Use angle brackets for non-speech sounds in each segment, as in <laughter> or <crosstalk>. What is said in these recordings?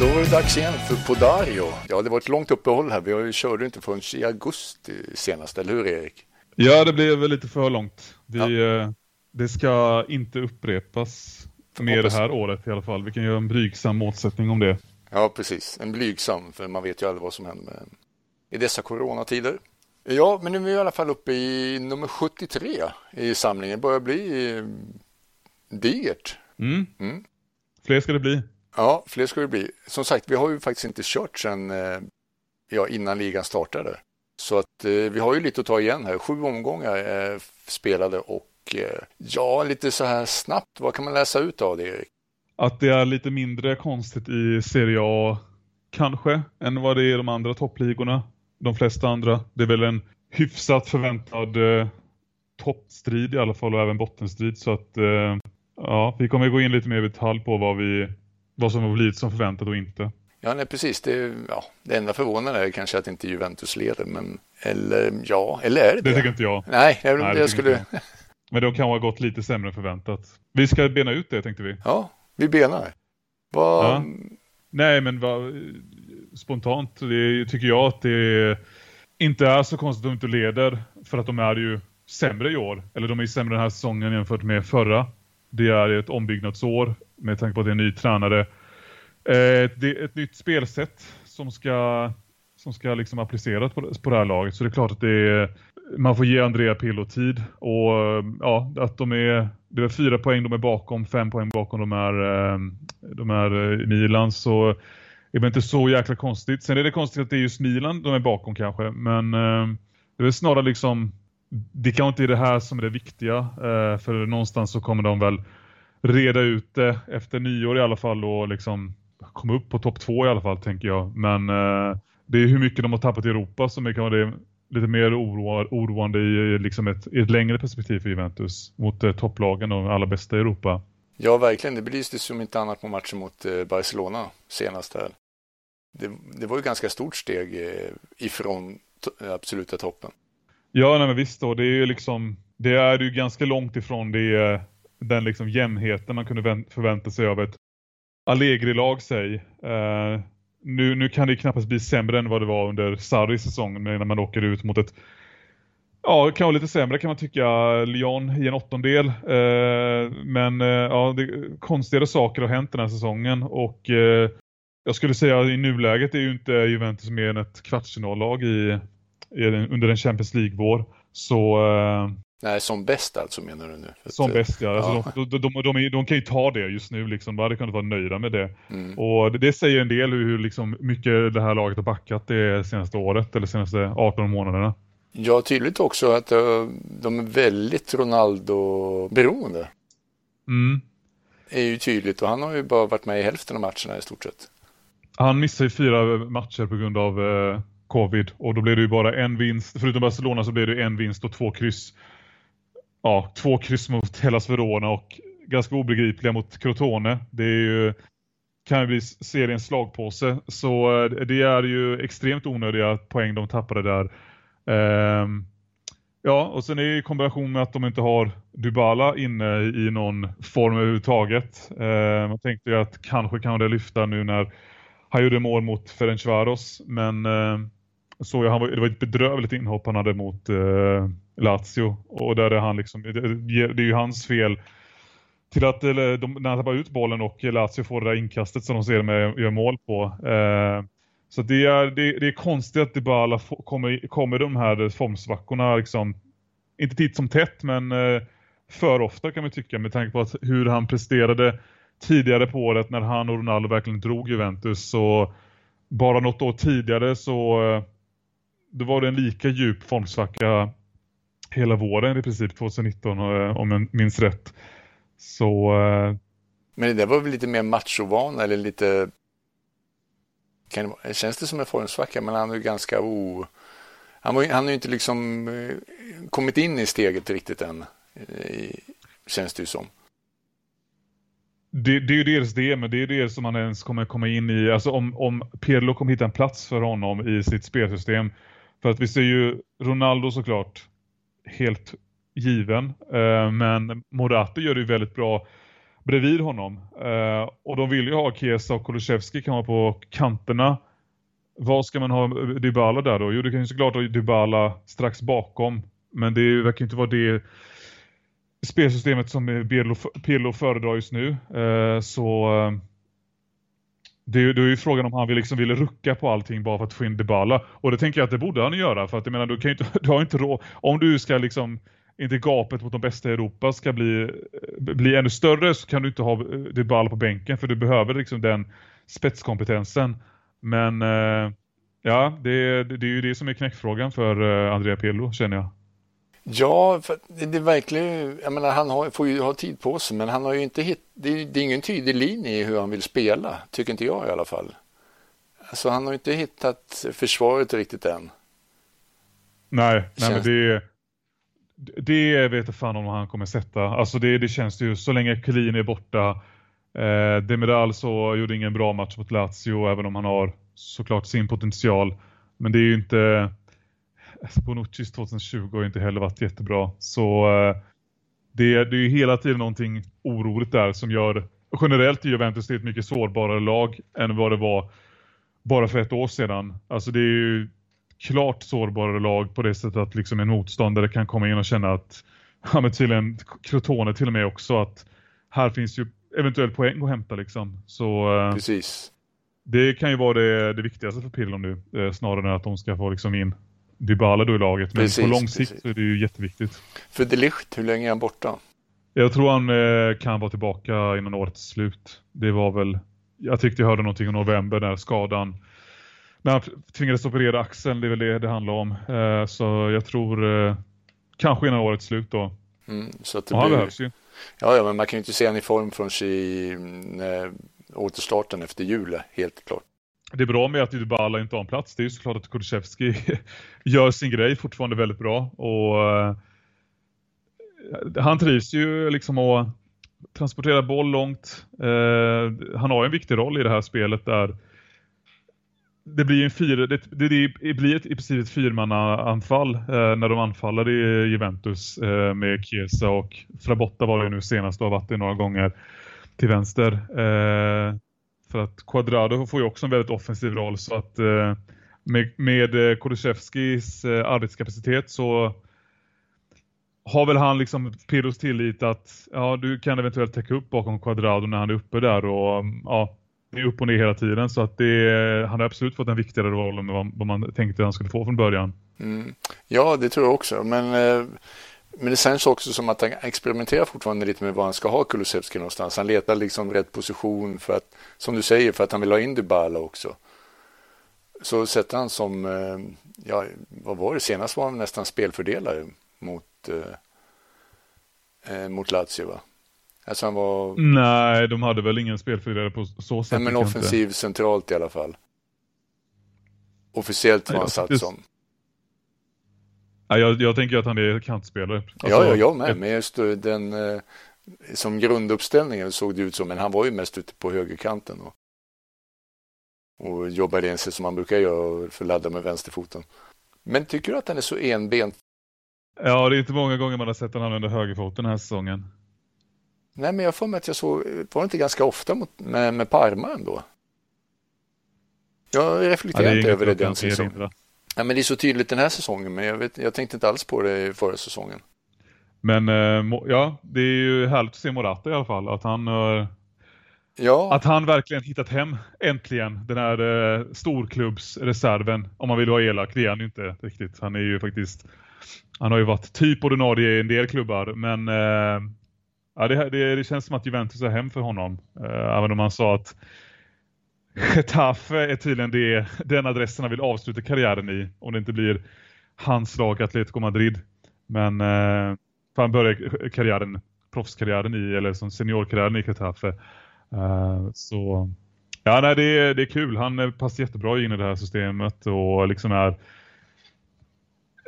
Då var det dags igen för Podario. Ja, det var ett långt uppehåll här. Vi körde inte förrän i augusti senast, eller hur Erik? Ja, det blev lite för långt. Vi, ja. Eh, det ska inte upprepas mer det här året i alla fall. Vi kan göra en blygsam målsättning om det. Ja, precis. En blygsam, för man vet ju aldrig vad som händer i dessa coronatider. Ja, men nu är vi i alla fall uppe i nummer 73 i samlingen. Det börjar bli eh, digert. Mm. Mm. Fler ska det bli. Ja, fler ska det bli. Som sagt, vi har ju faktiskt inte kört sedan eh, ja, innan ligan startade. Så att eh, vi har ju lite att ta igen här. Sju omgångar eh, spelade och eh, ja, lite så här snabbt. Vad kan man läsa ut av det, Erik? Att det är lite mindre konstigt i Serie A kanske än vad det är i de andra toppligorna. De flesta andra. Det är väl en hyfsat förväntad eh, toppstrid i alla fall och även bottenstrid så att eh, ja, vi kommer gå in lite mer i detalj på vad vi vad som har blivit som förväntat och inte. Ja, nej, precis. Det, ja, det enda förvånande är kanske att inte Juventus leder, men eller ja, eller är det det? Det tycker inte jag. Nej, jag, nej, det jag skulle... Jag. Men de kan ha gått lite sämre än förväntat. Vi ska bena ut det, tänkte vi. Ja, vi benar. Vad... Ja. Nej, men vad, spontant det, tycker jag att det inte är så konstigt att de inte leder. För att de är ju sämre i år. Eller de är sämre den här säsongen jämfört med förra. Det är ett ombyggnadsår med tanke på att det är en ny tränare. Eh, det är ett nytt spelsätt som ska som ska liksom appliceras på, på det här laget. Så det är klart att det är, man får ge Andrea Pillo tid. Och ja, att de är, det är fyra poäng de är bakom, fem poäng bakom de är, eh, de är eh, i Milan. Så det är inte så jäkla konstigt. Sen är det konstigt att det är just Milan de är bakom kanske. Men eh, det är snarare liksom det kanske inte är det här som är det viktiga. För någonstans så kommer de väl reda ut det efter nyår i alla fall och liksom komma upp på topp två i alla fall tänker jag. Men eh, det är hur mycket de har tappat i Europa som är kan det lite mer oroa, oroande i, liksom ett, i ett längre perspektiv för Juventus mot eh, topplagen och alla bästa i Europa. Ja, verkligen. Det belystes som inte annat på matchen mot eh, Barcelona senast här. Det, det var ju ganska stort steg eh, ifrån absoluta toppen. Ja, nej, men visst då. Det är ju liksom, det är ju ganska långt ifrån det, den liksom jämnheten man kunde förvänta sig av ett Allegri-lag säg. Eh, nu, nu kan det knappast bli sämre än vad det var under Sarris säsong när man åker ut mot ett Ja, kan vara lite sämre kan man tycka. Lyon i en åttondel. Eh, men eh, ja, det, konstigare saker har hänt den här säsongen och eh, jag skulle säga i nuläget är ju inte Juventus mer än ett kvartsfinallag i, under en Champions League-vår. Så... Eh, Eh, Nej, som bäst alltså menar du nu? Som bäst, ja. Alltså, ja. De, de, de, de, kan ju ta det just nu. Liksom. De hade kunnat vara nöjda med det. Mm. Och det, det, säger en del hur liksom, mycket det här laget har backat det senaste året eller senaste 18 månaderna. Ja, tydligt också att uh, de är väldigt Ronaldo-beroende. Mm. Det är ju tydligt och han har ju bara varit med i hälften av matcherna i stort sett. Han missade ju fyra matcher på grund av uh, covid. Och då blev det ju bara en vinst. Förutom Barcelona så blev det en vinst och två kryss. Ja, två kryss mot Hellas Verona och ganska obegripliga mot Crotone. Det är ju kan ju bli seriens slagpåse. Så eh, det är ju extremt onödiga poäng de tappade där. Um, ja, och sen är det i kombination med att de inte har Dybala inne i någon form överhuvudtaget. Ehm, um, man tänkte ju att kanske kan det lyfta nu när han gjorde mål mot Ferencvaros. Men ehm, um, så jag, han var, det var ett bedrövligt inhopp han hade mot uh, Lazio. Och där är han liksom, det, det är ju hans fel till att eller, de, när han tappar ut bollen och Lazio får det där inkastet som de ser med gör mål på. Eh, så det är, det, det är konstigt att det bara kommer, kommer de här formsvackorna liksom, inte titt som tätt men eh, för ofta kan man tycka med tanke på att hur han presterade tidigare på året när han och Ronaldo verkligen drog Juventus så bara något år tidigare så eh, då var det en lika djup formsvacka hela våren i princip 2019 eh, om jag minns rätt. Så... Eh, Men det var väl lite mer machovan eller lite... Kan det, känns det som en formsvacka? Men han är ju ganska o... Han, var, han har ju inte liksom eh, kommit in i steget riktigt än. Känns det ju som. Det, det, är ju dels det, men det är det som han ens kommer komma in i. Alltså om, om Pirlo kommer hitta en plats för honom i sitt spelsystem för att vi ser ju Ronaldo såklart helt given. Eh, men Morato gör det ju väldigt bra bredvid honom. Eh, och de vill ju ha Kiesa och Kulusevski kan vara på kanterna. Vad ska man ha Dybala där då? Jo, det kan ju såklart ha Dybala strax bakom. Men det verkar inte vara det spelsystemet som Pirlo föredrar just nu. Eh, så eh, det, det är ju frågan om han vill, liksom vill rucka på allting bara för att få in Dybala. Och det tänker jag att det borde han göra. För att jag menar, du, kan inte, <laughs> du har inte råd. Om du ska liksom inte gapet mot de bästa i Europa ska bli, bli ännu större så kan du inte ha eh, Dybala på bänken. För du behöver liksom den spetskompetensen. Men eh, ja, det, det, det, är ju det som är knäckfrågan för eh, Andrea Pirlo känner jag. Ja, för det, är verkligen, jag menar han har, får ju ha tid på sig men han har ju inte hitt, det, det är ingen tydlig linje i hur han vill spela, tycker inte jag i alla fall. Alltså han har inte hittat försvaret riktigt än. Nej, nej men det det vet jag fan om han kommer sätta. Alltså det, det känns ju så länge Kelin är borta. Eh, Demiral så gjorde ingen bra match mot Lazio även om han har såklart sin potential. Men det är ju inte <laughs> Bonuccis 2020 har inte heller varit jättebra. Så eh, det, det är ju hela tiden någonting oroligt där som gör generellt Juventus till ett mycket sårbarare lag än vad det var bara för ett år sedan. Alltså det är ju klart sårbarare lag på det sättet att liksom en motståndare kan komma in och känna att ja men tydligen Crotone till och med också att här finns ju eventuellt poäng att hämta liksom. Så eh, Precis. Det kan ju vara det, det viktigaste för Pirlo nu eh, snarare än att de ska få liksom in Dybala då i laget. Men precis, på lång sikt precis. så är det ju jätteviktigt. För Delicht, hur länge är han borta? Jag tror han eh, kan vara tillbaka innan årets slut. Det var väl, jag tyckte jag hörde någonting i november när skadan, när han tvingades operera axeln, det är väl det det handlar om. Eh, så jag tror eh, kanske innan årets slut då. Mm, så att det Och han behövs ju. Ja, ja, men man kan ju inte se honom i form från i eh, återstarten efter jul, helt klart det är bra med att Dybala inte har en plats. Det är ju såklart att Kulusevski <laughs> gör sin grej fortfarande väldigt bra. Och eh, han trivs ju liksom att transportera boll långt. Eh, han har en viktig roll i det här spelet där det blir en fyra, det, det, det blir ett, i princip ett fyrmannaanfall eh, när de anfaller i Juventus eh, med Chiesa och Frabotta var det nu senast och har varit det några gånger till vänster. Eh, för att Quadrado får ju också en väldigt offensiv roll så att eh, med, med eh, Kulusevskis eh, arbetskapacitet så har väl han liksom Pirros tillit att ja, du kan eventuellt täcka upp bakom Quadrado när han är uppe där och ja, det är upp och ner hela tiden så att det, han har absolut fått en viktigare roll än vad, vad man tänkte han skulle få från början. Mm. Ja, det tror jag också, men eh, men det känns också som att han experimenterar fortfarande lite med var han ska ha Kulusevski någonstans. Han letar liksom rätt position för att, som du säger, för att han vill ha in Dybala också. Så sätter han som, eh, ja, vad var det, senast var han nästan spelfördelare mot, eh, eh, mot Lazio va? Alltså var... Nej, de hade väl ingen spelfördelare på så sätt. Nej, men offensiv centralt i alla fall. Officiellt var han satt som. Ja, jag, jag tänker att han är kantspelare. Alltså, ja, ja, jag med. Men just den, eh, som grunduppställningen såg det ut som, men han var ju mest ute på högerkanten. Och, och jobbade in sig som man brukar göra för att ladda med vänsterfoten. Men tycker du att han är så enbent? Ja, det är inte många gånger man har sett honom använda högerfoten den här säsongen. Nej, men jag får mig att jag såg, var det inte ganska ofta mot, med, med Parma ändå? Jag reflekterar ja, inte över det den säsongen. Ja, men det är så tydligt den här säsongen, men jag, vet, jag tänkte inte alls på det förra säsongen. Men eh, ja, det är ju härligt att se Morata i alla fall. Att han, eh, ja. att han verkligen hittat hem, äntligen, den här eh, storklubbsreserven. Om man vill vara elak, det är han ju inte riktigt. Han är ju faktiskt, han har ju varit typ ordinarie i en del klubbar, men ja, det, det, det, känns som att Juventus är hem för honom. även om han sa att <laughs> Getafe är tydligen det, den adressen han vill avsluta karriären i. Om det inte blir hans lag Atletico Madrid. Men eh, för han börjar karriären, proffskarriären i, eller som seniorkarriären i Getafe. Eh, så ja, nej, det, är, det är kul. Han passar jättebra in i det här systemet och liksom är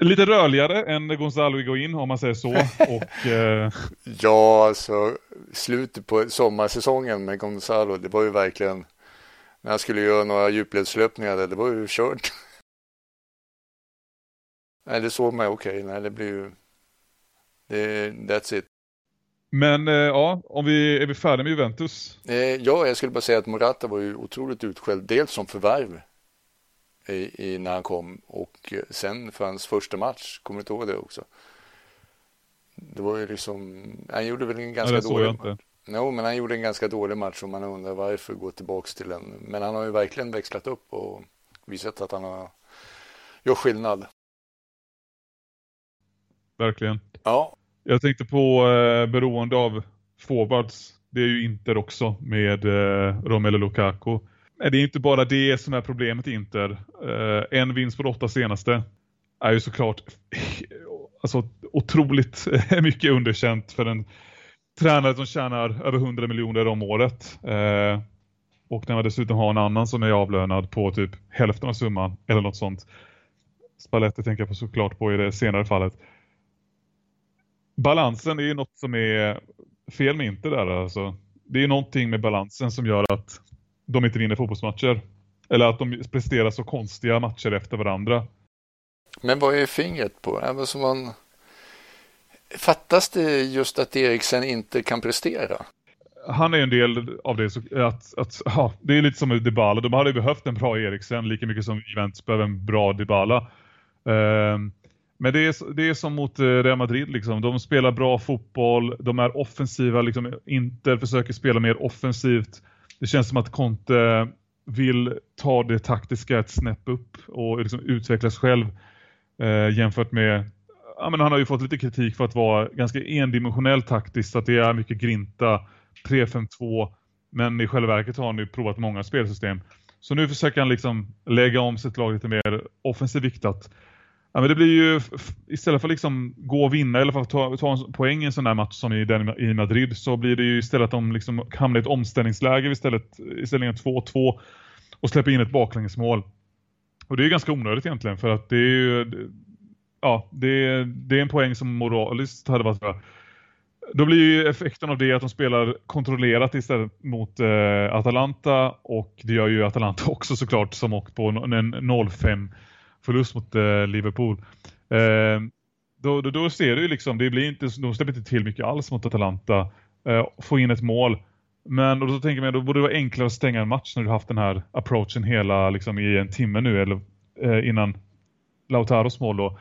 lite rörligare än Gonzalo Higuain om man säger så. <laughs> Och, eh... Ja, alltså slutet på sommarsäsongen med Gonzalo, det var ju verkligen när han skulle göra några djupledslöpningar där, det var ju kört. <laughs> nej, det såg man okej, okay. nej det blir ju, det, that's it. Men eh, ja, om vi, är vi färdiga med Juventus? Eh, ja, jag skulle bara säga att Morata var ju otroligt utskälld. Dels som förvärv i, i, när han kom och sen för hans första match. Kommer du inte ihåg det också? Det var ju liksom, han gjorde väl en ganska ja, dålig match. Jo, men han gjorde en ganska dålig match och man undrar varför gå tillbaks till en. Men han har ju verkligen växlat upp och visat att han har gjort skillnad. Verkligen. Ja. Jag tänkte på eh, beroende av forwards. Det är ju Inter också med eh, Romelu Lukaku. Det är inte bara det som är problemet i Inter. Eh, en vinst på åtta senaste är ju såklart <laughs> alltså, otroligt <laughs> mycket underkänt för en tränare som tjänar över 100 miljoner om året. Eh, och när man dessutom har en annan som är avlönad på typ hälften av summan eller något sånt. Spalletti tänker jag på såklart på i det senare fallet. Balansen är ju något som är fel med inte där alltså. Det är någonting med balansen som gör att de inte vinner fotbollsmatcher. Eller att de presterar så konstiga matcher efter varandra. Men vad är fingret på? Äh, Även som man... Fattas det just att Eriksen inte kan prestera? Han är en del av det. Så att, att, ja, det är lite som med Dybala. De hade ju behövt en bra Eriksen lika mycket som Juventus behöver en bra Dybala. Eh, men det är, det är som mot eh, Real Madrid. Liksom. De spelar bra fotboll. De är offensiva. Liksom. Inter försöker spela mer offensivt. Det känns som att Conte vill ta det taktiska ett snäpp upp och liksom utvecklas själv eh, jämfört med ja, men han har ju fått lite kritik för att vara ganska endimensionell taktiskt, att det är mycket grinta, 3-5-2, men i själva verket har han ju provat många spelsystem. Så nu försöker han liksom lägga om sitt lag lite mer offensivt viktat. Ja, men det blir ju istället för att liksom gå och vinna eller för att ta, ta en poäng i en sån här match som i, den, i Madrid så blir det ju istället att de liksom hamnar i ett omställningsläge istället istället ställningen 2-2 och släpper in ett baklängesmål. Och det är ganska onödigt egentligen för att det är ju ja, det, det är en poäng som moraliskt hade varit bra. Då blir ju effekten av det att de spelar kontrollerat istället mot eh, Atalanta och det gör ju Atalanta <laughs> också såklart som åkt på en 0-5 förlust mot eh, Liverpool. Eh, då, då, då, ser du ju liksom, det blir inte, de släpper inte till mycket alls mot Atalanta. Eh, få in ett mål. Men då tänker man, då borde det vara enklare att stänga en match när du haft den här approachen hela liksom, i en timme nu eller eh, innan Lautaros mål då.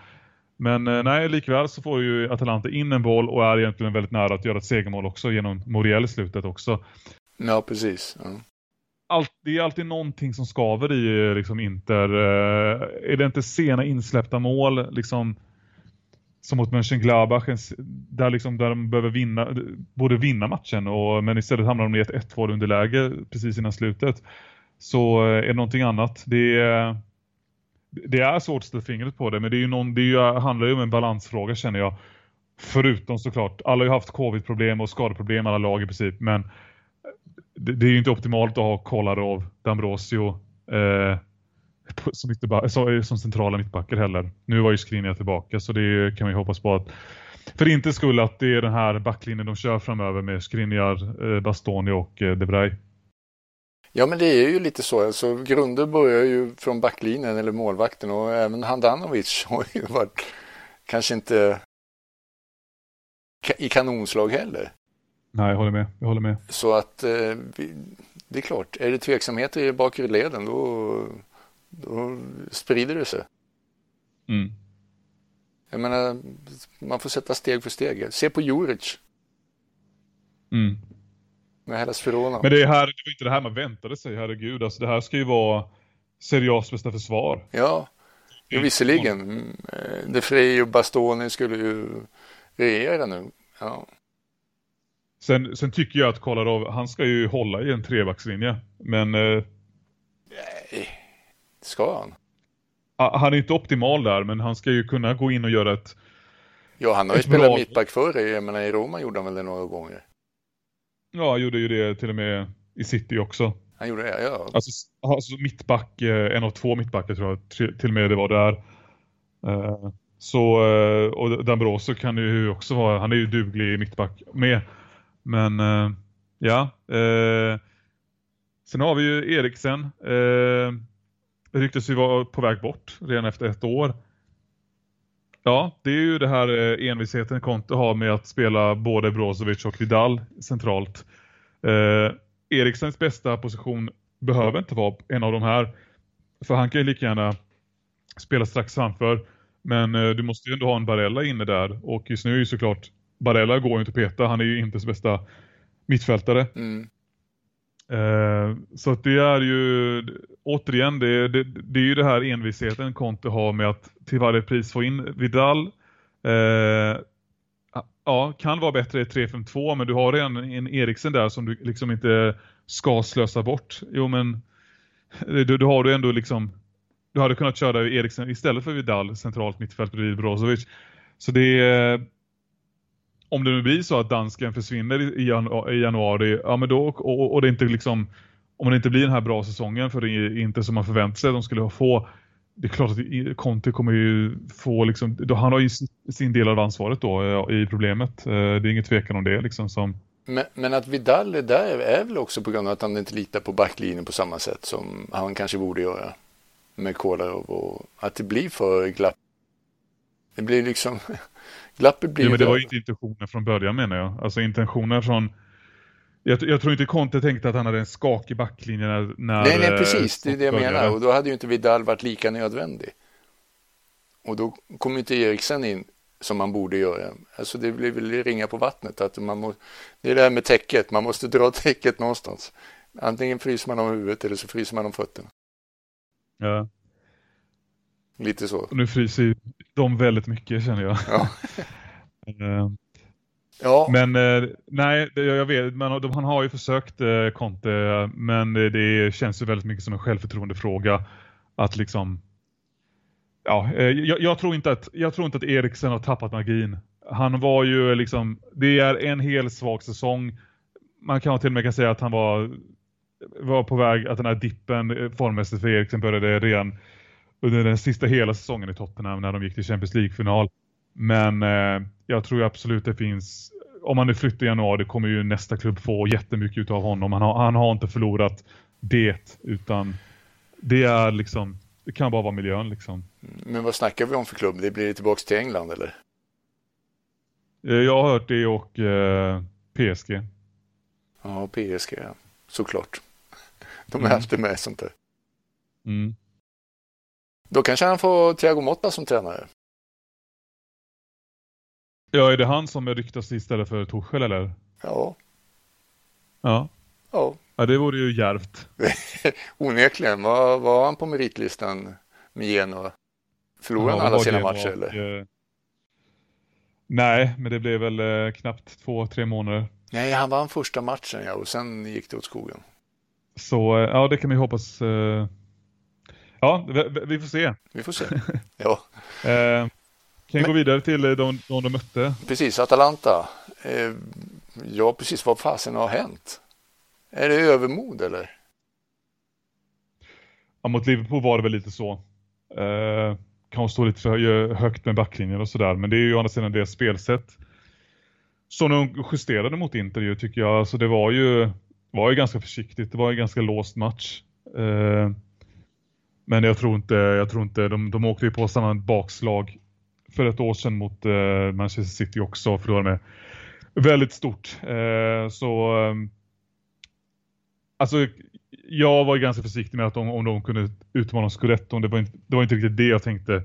Men eh, nej, likväl så får ju Atalanta in en boll och är egentligen väldigt nära att göra ett segermål också genom Moriel i slutet också. Ja, precis. Ja. Allt, det är alltid någonting som skaver i liksom Inter. Eh, är det inte sena insläppta mål liksom som mot Mönchengladbach där, liksom, där de behöver vinna, borde vinna matchen och, men istället hamnar de i ett 1-2 underläge precis innan slutet så eh, är det någonting annat. Det är det är svårt att ställa fingret på det men det, är ju någon, det är ju, handlar ju om en balansfråga känner jag. Förutom såklart, alla har ju haft covid-problem och skadeproblem alla lag i princip men det, det är ju inte optimalt att ha Kolarov, Dambrosio eh, eh, som, som centrala mittbackar heller. Nu var ju Skriniar tillbaka så det kan man ju hoppas på att för inte skulle att det är den här backlinjen de kör framöver med Skriniar, eh, Bastoni och eh, De Ja, men det är ju lite så. Alltså, grunder börjar ju från backlinjen eller målvakten och även Handanovic <laughs> har ju varit kanske inte i kanonslag heller. Nej, jag håller med. Jag håller med. Så att eh, det är klart, är det tveksamheter i bakre leden då, då sprider det sig. Mm. Jag menar, man får sätta steg för steg. Se på Juric. Mm med Hellas Verona. Men det, här, det var inte det här man väntade sig, herregud. Alltså, det här ska ju vara seriöst bästa försvar. Ja, ja visserligen. Eh, De Frey och Bastoni skulle ju regera nu. Ja. Sen, sen tycker jag att Kolarov, han ska ju hålla i en trebackslinje. Men... Eh, Nej, ska han? Han är inte optimal där, men han ska ju kunna gå in och göra ett... Ja, han har ju spelat bra... mittback förr. Jag menar, i Roma gjorde han väl det några gånger. Ja, gjorde ju det till och med i City också. Han gjorde det, ja. Alltså, alltså mittback, eh, en av två mittbackar tror jag till och med det var där. Uh, så, uh, och Dambroso kan ju också vara, han är ju duglig mittback med. Men ja. sen har vi ju Eriksen. Uh, ryktes ju vara på väg bort redan efter ett år. Ja, det är ju det här eh, envisheten Conte har med att spela både Brozovic och Vidal centralt. Eh, Eriksens bästa position behöver inte vara en av de här. För han kan ju lika gärna spela strax framför. Men eh, du måste ju ändå ha en Barella inne där. Och just nu är ju såklart Barella går ju inte att peta. Han är ju inte bästa mittfältare. Mm. Eh, så att det är ju återigen det, det, det, är ju det här envisheten Conte har med att till varje pris få in Vidal. Eh, ja, kan vara bättre i 3-5-2 men du har redan en Eriksen där som du liksom inte ska slösa bort. Jo men eh, då, har du ändå liksom du hade kunnat köra Eriksen istället för Vidal centralt mittfält bredvid Brozovic. Så det är om det nu blir så att dansken försvinner i, januari, ja men då, och, och det inte liksom om det inte blir den här bra säsongen för det är inte som man förväntar sig att de skulle få det är klart att Conte kommer ju få liksom, då, han har ju sin del av ansvaret då i problemet. Eh, det är inget tvekan om det liksom som men, men att Vidal är där är väl också på grund av att han inte litar på backlinjen på samma sätt som han kanske borde göra med Kolarov och att det blir för glapp. Det blir liksom glappet blir ja, men det var ju inte intentionen från början menar jag. Alltså intentionen från jag, jag, tror inte Conte tänkte att han hade en skakig backlinje när... när nej, nej, precis. Det är det jag menar. Och då hade ju inte Vidal varit lika nödvändig. Och då kom inte Eriksen in som man borde göra. Alltså det blir väl ringa på vattnet. Att man må, det är det här med täcket. Man måste dra <laughs> täcket någonstans. Antingen fryser man om huvudet eller så fryser man om fötterna. Ja. Lite så. Och nu fryser de väldigt mycket känner jag. Ja. <laughs> Eh, Ja. Men eh, nej, jag vet, man, han har ju försökt eh, Conte, men det känns ju väldigt mycket som en självförtroendefråga att liksom ja, eh, jag, jag, tror inte att jag tror inte att Eriksen har tappat magin. Han var ju liksom det är en hel svag säsong. Man kan till och med kan säga att han var var på väg att den här dippen eh, formmässigt för Eriksen började redan under den sista hela säsongen i Tottenham när de gick till Champions League-final. Men eh, jag tror absolut det finns, om han nu flyttar i januari kommer ju nästa klubb få jättemycket av honom. Han har, han har inte förlorat det utan det är liksom, det kan bara vara miljön liksom. Men vad snackar vi om för klubb? Det blir tillbaka till England eller? Eh, jag har hört det och eh, PSG. Ja, PSG, ja. såklart. <laughs> De är mm. alltid med sånt där. Mm. Då kanske han får Thiago Motta som tränare. Ja, är det han som är ryktas istället för Torshäll eller? Ja. Ja. Ja. Ja, det vore ju järvt. <laughs> Onekligen. Var, var han på meritlistan med Genoa? Förlorade han alla sina Genoa, matcher eller? Eh, nej, men det blev väl eh, knappt två, tre månader. Nej, han vann första matchen ja, och sen gick det åt skogen. Så eh, ja, det kan vi hoppas. Eh... Ja, vi, vi, får se. Vi får se. <laughs> Ja. eh, kan Men, gå vidare till eh, de, de de mötte. Precis, Atalanta. Eh, ja, precis vad fasen har hänt? Är det övermod eller? Ja, mot Liverpool var det väl lite så. Eh, kan stå lite för högt med backlinjen och sådär. Men det är ju å andra sidan deras spelsätt. Som de justerade mot Inter ju tycker jag. Alltså det var ju, var ju ganska försiktigt. Det var en ganska låst match. Eh, men jag tror inte, jag tror inte de, de åkte ju på samma bakslag för ett år sedan mot eh, Manchester City också och förlorade med väldigt stort. Eh, så eh, alltså jag var ganska försiktig med att de, om de kunde utmana Scudetton. Det var inte, det var inte riktigt det jag tänkte.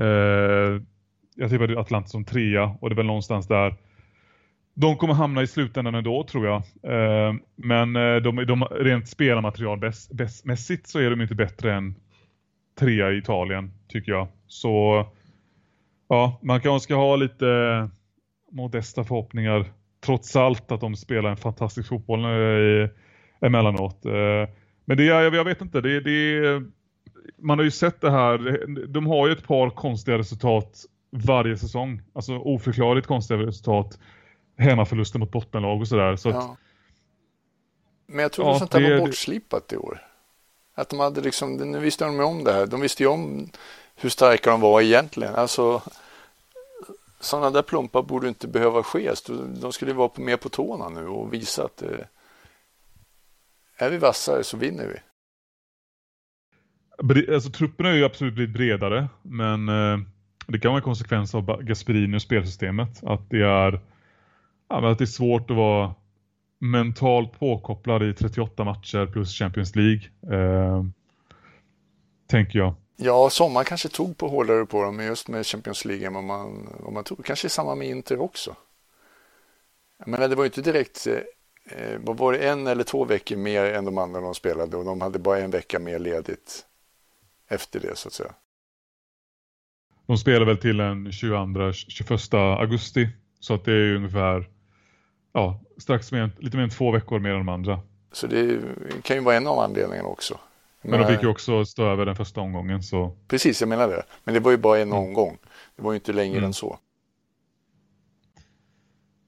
Eh, jag tippade Atlanta som trea och det var någonstans där de kommer hamna i slutändan ändå tror jag. Eh, men eh, de, de, rent spelarmaterialmässigt så är de inte bättre än trea i Italien tycker jag. Så ja, man kanske ska ha lite modesta förhoppningar trots allt att de spelar en fantastisk fotboll i, emellanåt. Eh, men det jag, jag vet inte, det, det, man har ju sett det här, de har ju ett par konstiga resultat varje säsong. Alltså oförklarligt konstiga resultat. Hemmaförluster mot bottenlag och sådär. Så ja. Men jag tror ja, sånt här var bortslipat i år. Att de hade liksom, nu visste de om det här. De visste ju om hur starka de var egentligen. Alltså sådana där plumpar borde inte behöva ske. Alltså, de skulle vara mer på tårna nu och visa att eh, är vi vassare så vinner vi. Alltså trupperna har ju absolut blivit bredare men eh, det kan vara en konsekvens av Gasperini och spelsystemet. Att det är, ja, att det är svårt att vara mentalt påkopplad i 38 matcher plus Champions League. Eh, tänker jag. Ja, sommaren kanske tog på hårdare på dem just med Champions League än vad man, vad man tror. Kanske samma med Inter också. Men det var ju inte direkt, eh, var det, en eller två veckor mer än de andra de spelade och de hade bara en vecka mer ledigt efter det så att säga. De spelar väl till den 22-21 augusti så att det är ungefär ja, strax mer, lite mer än två veckor mer än de andra. Så det kan ju vara en av anledningarna också. Men de fick ju också stå över den första omgången. Så... Precis, jag menar det. Men det var ju bara en mm. omgång. Det var ju inte längre mm. än så.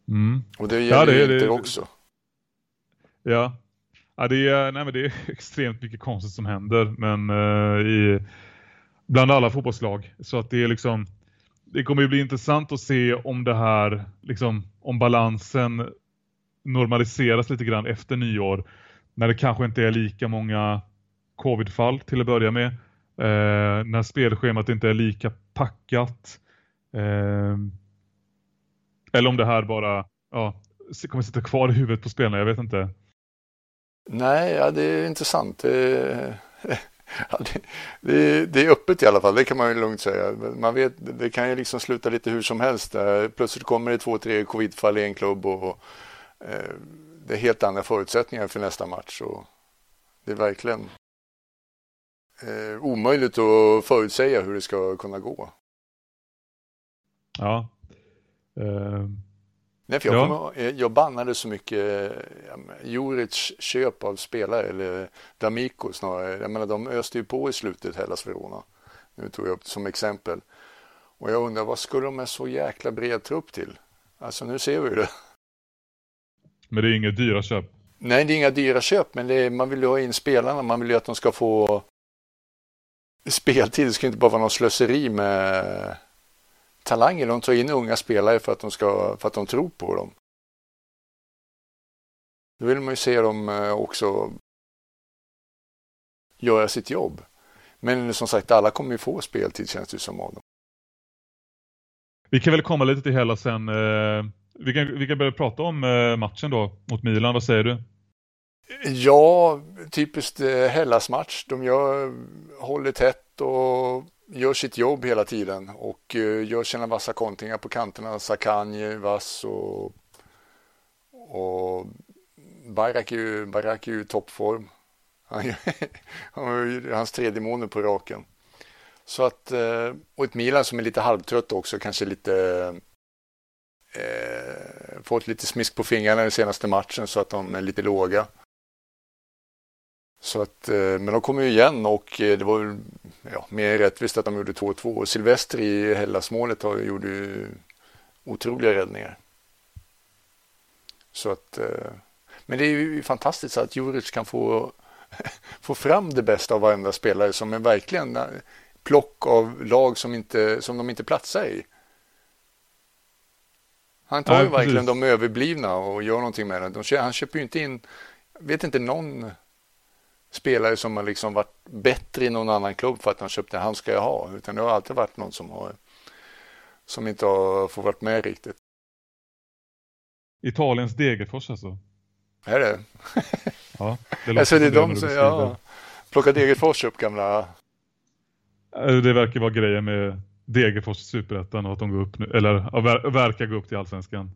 Mm. Och det gäller ja, det, ju inte också. Ja, ja det, är, nej, men det är extremt mycket konstigt som händer. Men uh, i, bland alla fotbollslag. Så att det är liksom det kommer ju bli intressant att se om det här, liksom, om balansen normaliseras lite grann efter nyår. När det kanske inte är lika många covidfall till att börja med. Eh, när spelschemat inte är lika packat. Eh, eller om det här bara ja, kommer sitta kvar i huvudet på spelarna, jag vet inte. Nej, ja, det är intressant. Det, <laughs> ja, det, det, det, är öppet i alla fall, det kan man ju lugnt säga. Man vet, det kan ju liksom sluta lite hur som helst. Plötsligt kommer det två, tre covidfall i en klubb och, och det är helt andra förutsättningar för nästa match. Och det är verkligen eh, omöjligt att förutsäga hur det ska kunna gå. Ja. Uh, Nej, för jag, ja. kommer, eh, jag bannade så mycket ja, Juric köp av spelare, eller D'Amico snarare. Jag menar, de öste ju på i slutet, Hellas Verona. Nu tog jag upp som exempel. Och jag undrar, vad skulle de med så jäkla bred trupp till? Alltså, nu ser vi ju det. Men det är inga dyra köp? Nej, det är inga dyra köp, men är, man vill ju ha in spelarna. Man vill ju att de ska få speltid. Det ska inte bara vara någon slöseri med talanger. De tar in unga spelare för att de, ska, för att de tror på dem. Då vill man ju se dem eh, också göra sitt jobb. Men som sagt, alla kommer ju få speltid känns det som av dem. Vi kan väl komma lite till hela sen. Eh, vi kan, vi kan börja prata om eh, matchen då mot Milan. Vad säger du? Ja, typiskt eh, Hellas-match. De gör, håller tätt och gör sitt jobb hela tiden och eh, gör sina vassa kontringar på kanterna. Sakanje, vass och, och Barak är ju, i är ju i toppform. <laughs> hans tredje månad på raken. Så att, och ett Milan som är lite halvtrött också, kanske lite eh, fått lite smisk på fingrarna i den senaste matchen så att de är lite låga. Så att, eh, men de kom ju igen och eh, det var ja, mer rättvist att de gjorde 2-2. Och Silvester i Hellasmålet gjorde ju otroliga räddningar. Så att, eh, men det är ju fantastiskt att Juric kan få, <laughs> få fram det bästa av varenda spelare som är verkligen eh, plock av lag som, inte, som de inte platsar i. Han tar ju verkligen de överblivna och gör någonting med det. De, han köper ju inte in, vet inte någon spelare som har liksom varit bättre i någon annan klubb för att han köpte han ska jag ha. Utan det har alltid varit någon som har som inte har fått varit med riktigt. Italiens Degerfors alltså? Är det? <laughs> Ja, det alltså det är de som, ja, plockar Degerfors upp gamla... Det verkar vara grejen med Degerfors superettan och att de går upp nu, eller verkar gå upp till allsvenskan.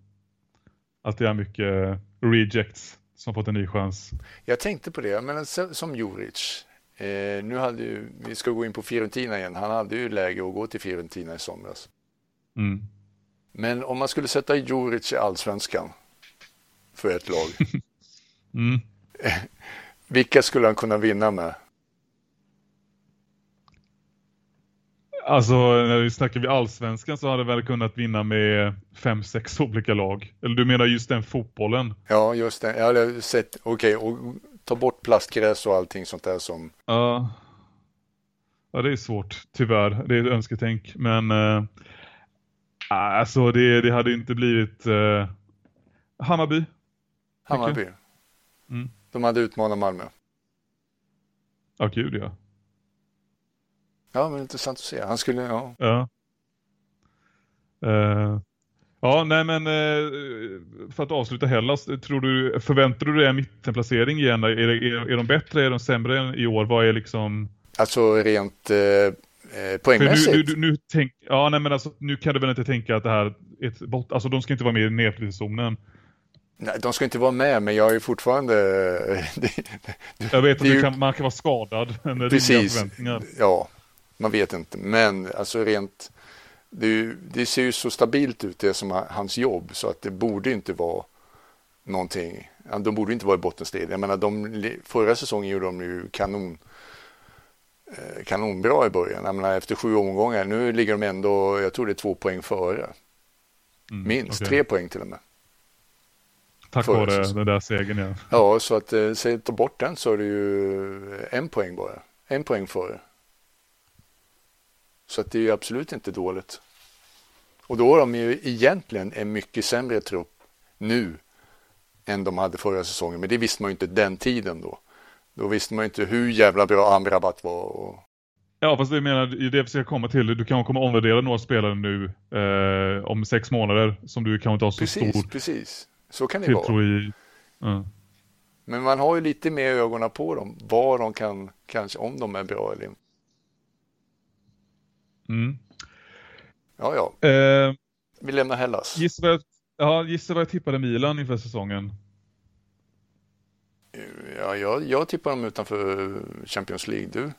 Att det är mycket rejects som fått en ny chans. Jag tänkte på det, men som Juric. Eh, nu hade ju, vi ska gå in på Fiorentina igen. Han hade ju läge att gå till Fiorentina i somras. Mm. Men om man skulle sätta Juric i allsvenskan för ett lag. <laughs> mm. <laughs> vilka skulle han kunna vinna med? Alltså när vi snackar vid allsvenskan så hade väl kunnat vinna med fem, sex olika lag. Eller du menar just den fotbollen? Ja, just det. Jag hade sett, okej, okay, och ta bort plastgräs och allting sånt där som... Ja, ja det är svårt, tyvärr. Det är ett önsketänk. Men äh, alltså det, det hade inte blivit äh, Hammarby. Hammarby. Mm. De hade utmanat Malmö. Ja, gud ja. Ja, men intressant att se. Han skulle, ja. Ja. Uh, ja, nej men uh, för att avsluta Hellas, tror du, förväntar du dig en mittenplacering igen? Är, är, är de bättre, är de sämre än i år? Vad är liksom... Alltså rent eh, poängmässigt? Nu, nu, nu, tänk, ja, nej men alltså nu kan du väl inte tänka att det här är ett bort, alltså de ska inte vara med i nedflyttningszonen. Nej, de ska inte vara med, men jag är fortfarande... <laughs> jag vet att ju... kan, man kan vara skadad Precis. Ja, man vet inte. Men alltså rent... Det, det, ser ju så stabilt ut det som hans jobb så att det borde inte vara någonting. De borde inte vara i bottenstrid. Jag menar, de, förra säsongen gjorde de ju kanon, eh, kanonbra i början. Jag menar, efter sju omgångar, nu ligger de ändå, jag tror det är två poäng före. Mm, Minst, okay. tre poäng till och med. Tack vare den där segern ja. Ja, så att eh, säg, ta bort den så är det ju en poäng bara. En poäng före. Så att det är ju absolut inte dåligt. Och då har de ju egentligen en mycket sämre trupp nu än de hade förra säsongen. Men det visste man ju inte den tiden då. Då visste man ju inte hur jävla bra Amrabat var. Och... Ja, fast det menar det vi ska komma till. Du kan komma omvärdera några spelare nu eh, om sex månader som du kanske inte har så precis, stor precis. Så kan det vara. I, uh. Men man har ju lite mer ögonen på dem. Vad de kan, kanske om de är bra eller inte. Mm. Ja, ja. Eh, Vi lämnar Hellas. Gissa vad, jag, ja, gissa vad jag tippade Milan inför säsongen. Ja, jag, jag tippar dem utanför Champions League. Du?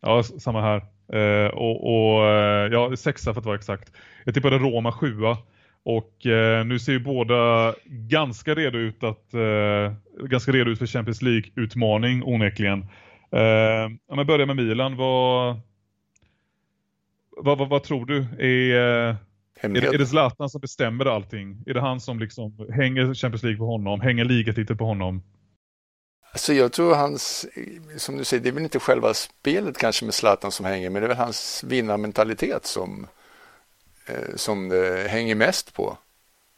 Ja, samma här. Eh, och, och eh, ja, sexa för att vara exakt. Jag tippade Roma sjua. Och eh, nu ser ju båda ganska redo ut att eh, ganska redo ut för Champions League-utmaning onekligen. Eh, om jag börjar med Milan, vad, vad, vad, vad tror du? Är, eh, är, är det Zlatan som bestämmer allting? Är det han som liksom hänger Champions League på honom? Hänger ligatitel på honom? Alltså jag tror hans, som du säger, det är väl inte själva spelet kanske med Zlatan som hänger, men det är väl hans vinnarmentalitet som, eh, som det hänger mest på.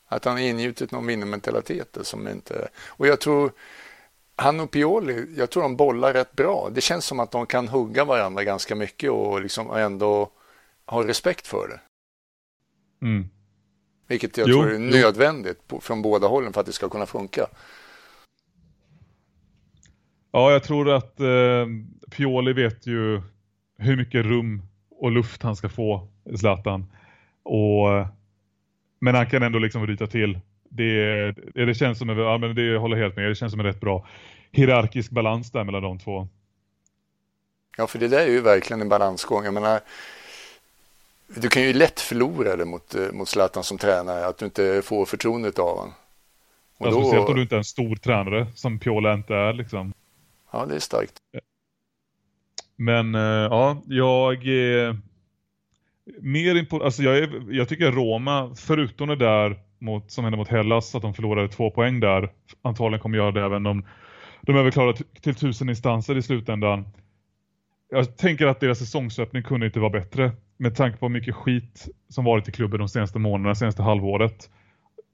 Att han har ingjutit någon vinnarmentalitet som inte... Och jag tror, han och Pioli, jag tror de bollar rätt bra. Det känns som att de kan hugga varandra ganska mycket och liksom ändå ha respekt för det. Mm. Vilket jag jo, tror är nödvändigt jo. från båda hållen för att det ska kunna funka. Ja, jag tror att eh, Pioli vet ju hur mycket rum och luft han ska få, Zlatan. Och, men han kan ändå liksom ryta till. Det, det känns som, ja, men det håller helt med, det känns som en rätt bra hierarkisk balans där mellan de två. Ja, för det där är ju verkligen en balansgång. Jag menar, du kan ju lätt förlora det mot, eh, mot Zlatan som tränare, att du inte får förtroendet av honom. Och ja, då... Speciellt om du inte är en stor tränare, som Piola inte är liksom. Ja, det är starkt. Men eh, ja, jag är mer impo- alltså jag, är, jag tycker Roma, förutom det där mot, som hände mot Hellas, att de förlorade två poäng där, antagligen kommer göra det även om de överklarade till tusen instanser i slutändan. Jag tänker att deras säsongsöppning kunde inte vara bättre med tanke på mycket skit som varit i klubben de senaste månaderna, senaste halvåret.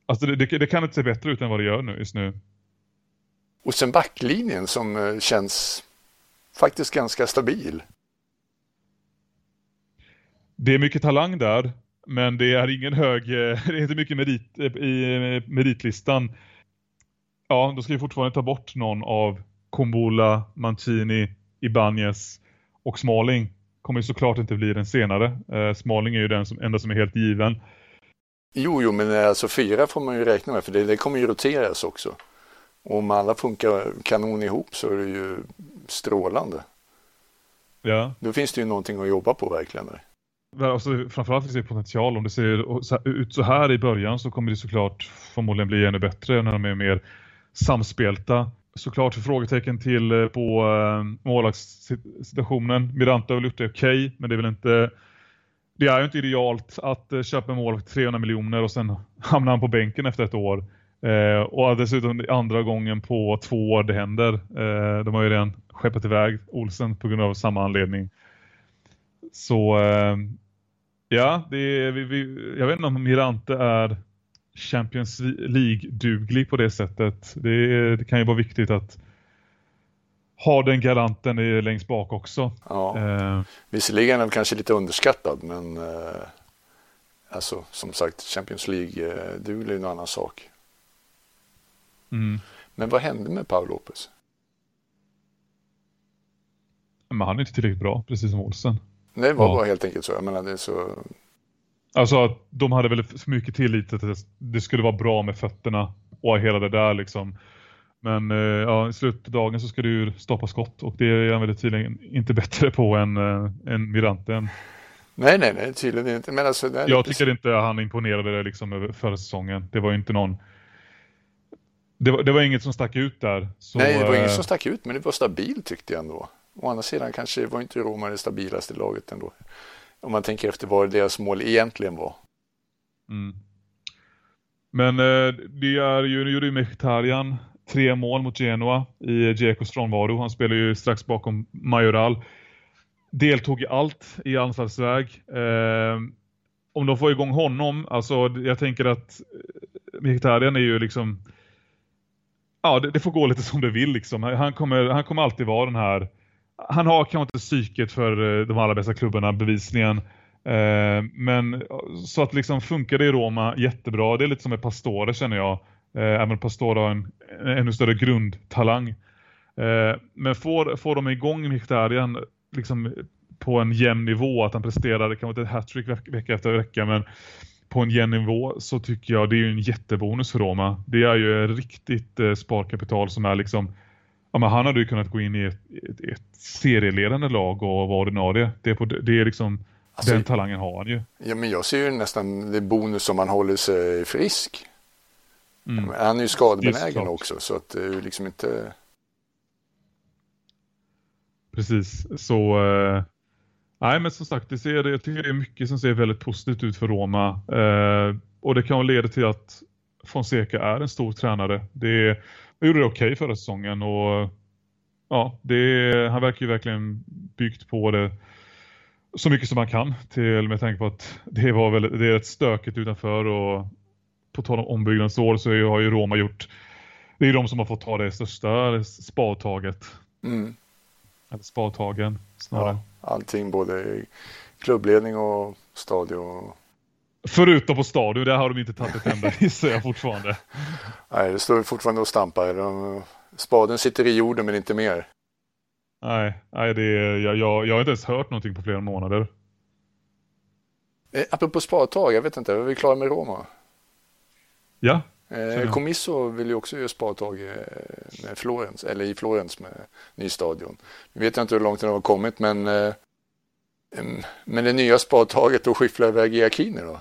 Alltså det, det, det, kan inte se bättre ut än vad det gör nu just nu. Och sen backlinjen som eh, känns faktiskt ganska stabil. Det är mycket talang där, men det är ingen hög, eh, <laughs> det är inte mycket merit eh, i meritlistan. Ja, då ska vi fortfarande ta bort någon av Kombola, Mancini, Ibanez och Smalling. Kommer ju såklart inte bli den senare. Smalling är ju den som, enda som är helt given. Jo, jo, men alltså fyra får man ju räkna med för det, det kommer ju roteras också. Och om alla funkar kanon ihop så är det ju strålande. Ja. Då finns det ju någonting att jobba på verkligen. Alltså, framförallt finns det potential. Om det ser ut så här i början så kommer det såklart förmodligen bli ännu bättre när de är mer samspelta. Såklart frågetecken till eh, på eh, målvaktssituationen. Miranda har väl gjort det okej, okay, men det är väl inte det är ju inte idealt att eh, köpa en målvakt 300 miljoner och sen hamnar han på bänken efter ett år. Eh, och dessutom andra gången på två år det händer. Eh, de har ju redan skeppat iväg Olsen på grund av samma anledning. Så eh, ja, det är, vi, vi, jag vet inte om Mirante är Champions League-duglig på det sättet. Det, det, kan ju vara viktigt att ha den garanten längst bak också. Ja. Eh. Visserligen är den kanske lite underskattad men eh, alltså som sagt Champions League-duglig är en annan sak. Mm. Men vad hände med Paul Lopez? Men han är inte tillräckligt bra, precis som Olsen. Nej, det var Ja. bara helt enkelt så. Jag menar, det är så... Alltså att de hade väl för mycket tillit till att det skulle vara bra med fötterna och hela det där liksom. Men eh, ja, i slutet av dagen så ska du stoppa skott och det är han väl tydligen inte bättre på än, äh, än Miranten. Nej, nej, nej, tydligen inte. Men alltså, nej, Jag tycker inte han imponerade liksom över förra säsongen. Det var inte någon... Det var, det var inget som stack ut där. Så, nej, det var eh, inget som stack ut, men det var stabilt tyckte jag ändå. Å andra sidan kanske var inte Roma det stabilaste laget ändå. Om man tänker efter vad deras mål egentligen var. Mm. Men eh, det är ju, nu gjorde ju Mkhitaryan tre mål mot Genoa i Giekos frånvaro. Han spelar ju strax bakom Majoral. Deltog i allt i anfallsväg. Eh, om de får igång honom, alltså jag tänker att eh, Mkhitaryan är ju liksom ja, det, det får gå lite som det vill liksom. Han kommer, han kommer alltid vara den här han har kanske inte psyket för eh, de allra bästa klubbarna bevisligen. Eh, men eh, så att liksom funkar det i Roma jättebra. Det är lite som med Pastore känner jag. Eh, även Pastore har en, en ännu större grundtalang. Eh, men får, får de igång Mkhitaryan liksom på en jämn nivå, att han presterar, det kan vara ett hattrick veck, vecka efter vecka, men på en jämn nivå så tycker jag det är en jättebonus för Roma. Det är ju riktigt eh, sparkapital som är liksom Ja, men han hade ju kunnat gå in i ett, ett, ett serieledande lag och vara ordinarie. Det är, på, det är liksom, Alltså- den talangen har han ju. Ja, men jag ser ju nästan det bonus om man håller sig frisk. Mm. Men Han är ju skadebenägen också, så att det är ju liksom inte... Precis, så... Eh, nej, men som sagt, det ser, jag tycker det är mycket som ser väldigt positivt ut för Roma. Eh, och det kan leda till att Fonseca är en stor tränare. Det, han gjorde det okej förra säsongen och ja, det, han verkar ju verkligen byggt på det så mycket som man kan till med tanke på att det var väl det är ett stökigt utanför och på tal om ombyggnadsår så har ju Roma gjort det är ju de som har fått ta det största spadtaget Mm, eller spadtagen snarare. ja, allting, både klubbledning och stadion. Förutom på stadion, där har de inte tagit ett enda <laughs> gissar jag fortfarande. Nej, det står fortfarande och stampar. De, spaden sitter i jorden, men inte mer. Nej, nej det är, jag, jag, jag har inte ens hört någonting på flera månader. Eh, apropå spadtag, jag vet inte, är vi klara med Roma? Ja, Eh. Comiso vill ju också göra spadtag eh, med Florens, eller i Florens med ny stadion. Nu vet jag inte hur långt den har kommit, men eh, men det nya spadtaget då skifflar iväg Iacchini då.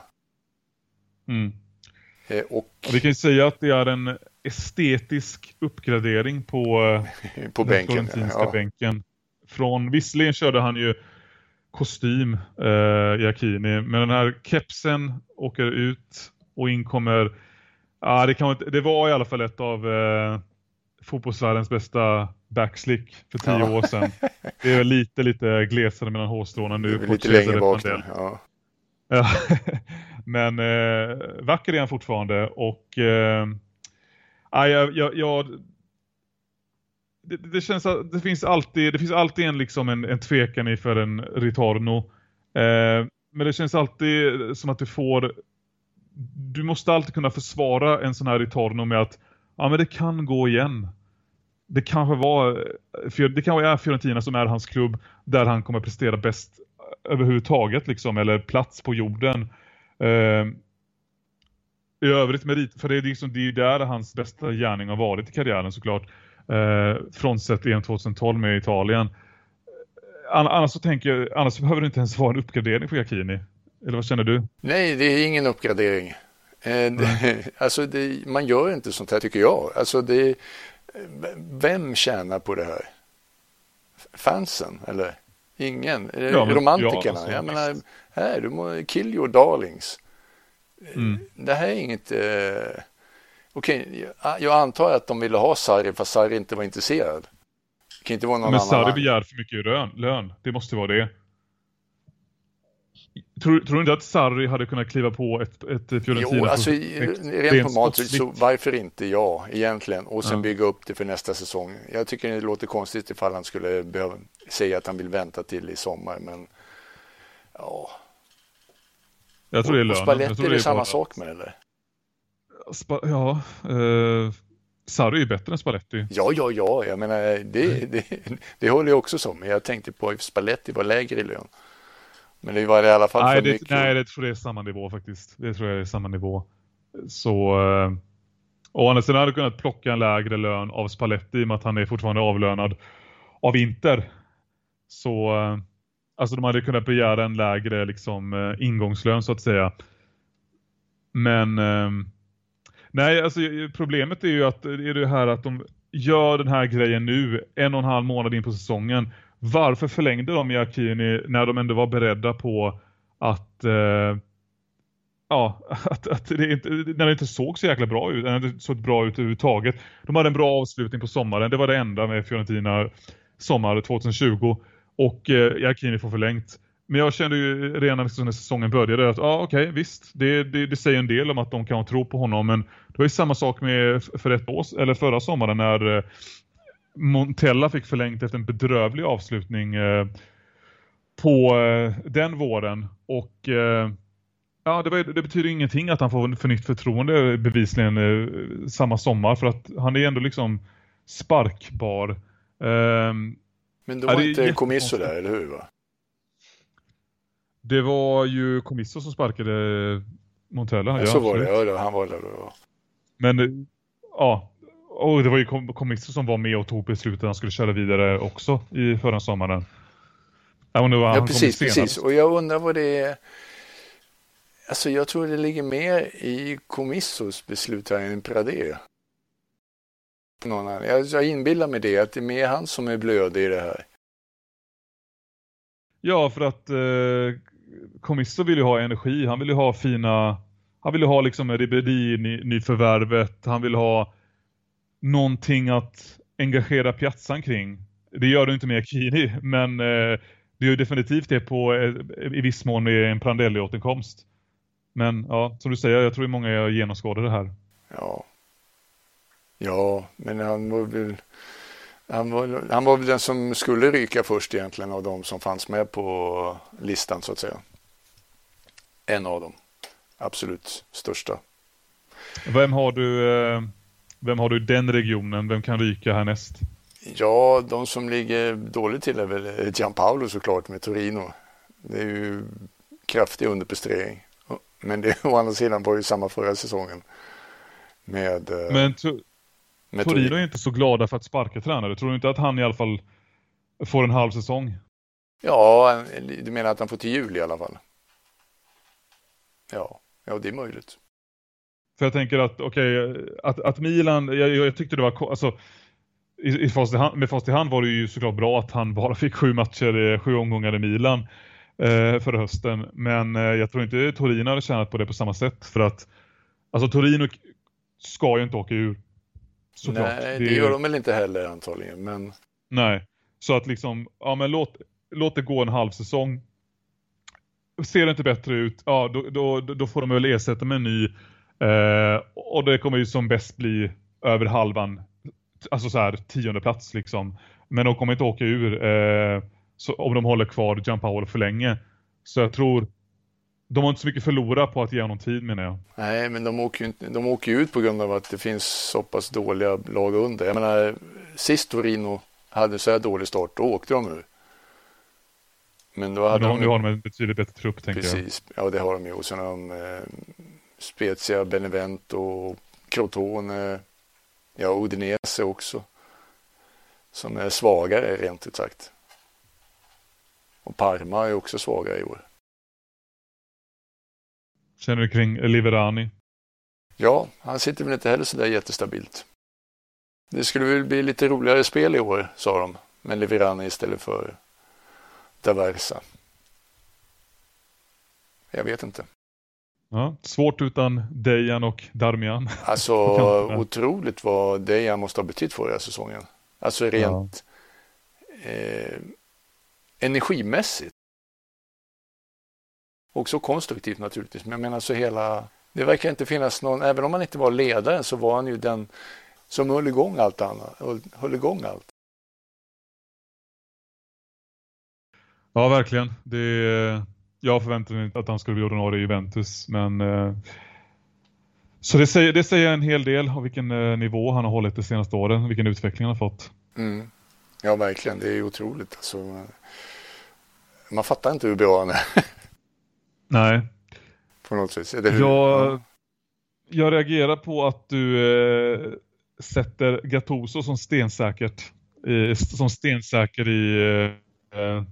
Mm. Eh, och vi kan ju säga att det är en estetisk uppgradering på, <laughs> på den bänken. florentinska Ja. bänken. Från, visserligen körde han ju kostym, eh, Iacchini, men den här kepsen åker ut och in kommer, ja, det, kan, det var i alla fall ett av eh, fotbollsvärldens bästa backslick för tio Ja. år sedan. <laughs> Det är lite, lite glesare mellan hårstråna nu. lite längre bak Pandel. nu. Ja. Ja. <laughs> Men eh, vacker är han fortfarande och eh, jag, jag, jag, det, det känns att det finns alltid, det finns alltid en, liksom en, en tvekan inför en Ritorno. Eh, men det känns alltid som att du får du måste alltid kunna försvara en sån här Ritorno med att ja men det kan gå igen. Det kanske var eh, det kanske är Fiorentina som är hans klubb där han kommer prestera bäst eh, överhuvudtaget liksom, eller plats på jorden. Eh, I övrigt merit, för det är liksom det är ju där hans bästa gärning har varit i karriären såklart. Eh, frånsett EM 2012 med Italien. An- Annars så tänker jag, annars behöver det inte ens vara en uppgradering på Jacchini. Eller vad känner du? Nej, det är ingen uppgradering. Eh, det, <laughs> alltså det, man gör inte sånt här tycker jag. Alltså det, vem tjänar på det här? Fansen eller? Ingen? Eh, Ja, men- Romantikerna? ja, alltså, jag menar. Här, du må kill your darlings. Mm. Det här är inget... Eh, Okej, jag, jag antar att de ville ha Sarri fast Sarri inte var intresserad. Det kan inte vara någon Men annan. Sarri begär för mycket lön, lön. Det måste vara det. Tror, tror du inte att Sarri hade kunnat kliva på ett, ett Fiorentina? Jo, alltså projekt? Rent en normalt så varför inte ja egentligen och sen Ja. bygga upp det för nästa säsong. Jag tycker det låter konstigt ifall han skulle behöva säga att han vill vänta till i sommar men ja. Jag tror och, det är lönen. Och Spalletti, jag tror är det, är samma bara... sak med eller? Spa... Ja, eh... Sarri är bättre än Spalletti. Ja, ja, ja, jag menar det, det, det håller jag också som. Jag tänkte på att Spalletti var lägre i lön. Men det var i alla fall nej, för det, mycket. Nej, det tror jag är samma nivå faktiskt. Det tror jag är samma nivå. Så... Eh... Och andra sidan hade kunnat plocka en lägre lön av Spalletti i och med att han är fortfarande avlönad av Inter. Så... Eh... Alltså de hade kunnat begära en lägre liksom, eh, ingångslön så att säga. Men... Eh... Nej, alltså problemet är ju att eh, är det här att de gör den här grejen nu, en och en halv månad in på säsongen. Varför förlängde de Jakini när de ändå var beredda på att eh, ja, <laughs> att, att det inte, när det inte såg så jäkla bra ut, när det inte såg bra ut överhuvudtaget. De hade en bra avslutning på sommaren, det var det enda med Fiorentina sommar 2020 och eh, Jakini får förlängt. Men jag kände ju redan liksom när säsongen började att ja ah, okej okay, visst, det, det, det, säger en del om att de kan tro på honom men det var ju samma sak med för ett år, eller förra sommaren när eh, Montella fick förlängt efter en bedrövlig avslutning eh, på eh, den våren och eh, ja det, var, det, betyder ingenting att han får förnytt förtroende eh, bevisligen eh, samma sommar för att han är ändå liksom sparkbar. Ehm, men då var inte Comiso där, eller hur va? Det var ju Comiso som sparkade Montella. Ja, så var det. Ja, han var där då. Men ja, och det var ju Comiso som var med och tog beslutet att han skulle köra vidare också i förra sommaren. Ja, precis, precis. Och jag undrar vad det är. Alltså jag tror det ligger mer i Comissos beslut här än Pradé. Någon annan. Jag, jag inbillar mig det, att det är mer han som är blödig i det här. Ja, för att eh, Comisso vill ju ha energi. Han vill ju ha fina... Han vill ju ha liksom Ribéry ny, nyförvärvet. Han vill ha någonting att engagera piazzan kring. Det gör du inte med Akini, men eh, det gör definitivt det på eh, i viss mån med en Prandelli-återkomst. Men ja, som du säger, jag tror att många genomskådar det här. Ja. Ja, men han var väl han var, han var väl den som skulle ryka först egentligen av de som fanns med på listan så att säga. En av dem. Absolut största. Vem har du, eh, vem har du i den regionen? Vem kan ryka härnäst? Ja, de som ligger dåligt till är väl Gianpaolo såklart med Torino. Det är ju kraftig underprestering. Men det å andra sidan var ju samma förra säsongen. Med, eh, Men med Torino är inte så glada för att sparka tränare. Tror du inte att han i alla fall får en halv säsong? Ja, du menar att han får till jul i alla fall? Ja, ja det är möjligt. För jag tänker att, okej, okay, att, att Milan, jag, jag, tyckte det var, alltså i, i fast hand, med fast i hand var det ju såklart bra att han bara <laughs> fick sju matcher, sju omgångar i Milan eh, förra hösten. Men eh, jag tror inte Torino hade tjänat på det på samma sätt för att alltså Torino ska ju inte åka ur. Såklart. Nej, det, det gör de väl inte heller antagligen. Men... Nej, så att liksom, ja men låt, låt det gå en halv säsong. Ser det inte bättre ut, ja då, då, då får de väl ersätta med en ny. Eh, och det kommer ju som bäst bli över halvan, alltså så här tionde plats liksom. Men de kommer inte åka ur eh, så, om de håller kvar Gianpaolo för länge. Så jag tror de har inte så mycket förlora på att ge honom tid menar jag. Nej, men de åker ju inte, de åker ut på grund av att det finns så pass dåliga lag under. Jag menar, sist Torino hade så här dålig start, då åkte de ur. Men då hade men de, nu har de en betydligt bättre trupp tänker precis, jag. Precis, ja det har de ju. Och sen har de eh, Spezia, Benevento, Crotone, ja Udinese också. Som är svagare rent ut sagt. Och Parma är också svagare i år känner du kring Liverani? Ja, han sitter väl inte heller så där jättestabilt. Det skulle väl bli lite roligare spel i år, sa de, med Liverani istället för Daversa. Jag vet inte. Ja, svårt utan Dejan och Darmian. Alltså <laughs> otroligt vad Dejan måste ha betytt förra säsongen. Alltså rent ja. eh, energimässigt. Också konstruktivt naturligtvis, men jag menar så hela... Det verkar inte finnas någon, även om han inte var ledare så var han ju den som höll igång allt annat, höll igång allt. Ja, verkligen. Det, jag förväntade mig inte att han skulle bli ordinarie i Juventus. Men, eh, så det säger, det säger en hel del av vilken eh, nivå han har hållit de senaste åren. Vilken utveckling han har fått. Mm. Ja, verkligen. Det är otroligt. Alltså, man fattar inte hur bra han är. <laughs> Nej. På något vis. Jag, ja. jag reagerar på att du eh, sätter Gattuso som stensäkert. Eh, som stensäker i eh,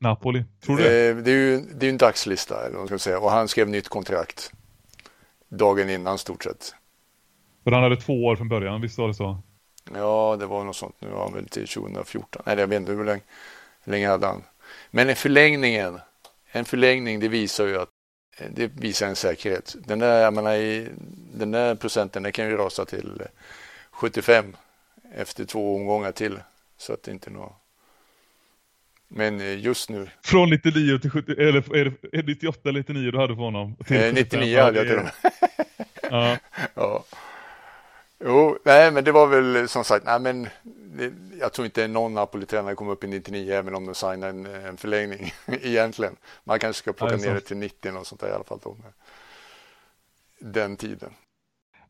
Napoli. Tror du det? Eh, det är ju det är en dagslista, eller vad ska säga. Och han skrev nytt kontrakt dagen innan stort sett. För han hade två år från början, visst var det så? Ja, det var något sånt. Nu var han väl till 2014. Nej, jag vet inte hur länge, hur länge hade han. Men en förlängningen, en förlängning, det visar ju att det visar en säkerhet. Den där, jag menar, i, den där procenten den kan ju rasa till 75 efter två omgångar till. Så att det inte är något men eh, just nu. Från 99 till 70, eller är det 98 eller 99 du hade för honom? Till eh, 99 hade jag till honom. ja. <laughs> ja. Jo, nej men det var väl som sagt, nej men jag tror inte någon Napoli-tränare kommer upp i 99 även om de signar en, en förlängning <laughs> egentligen. Man kanske ska plocka ner det till 90 och sånt där i alla fall då. Den tiden.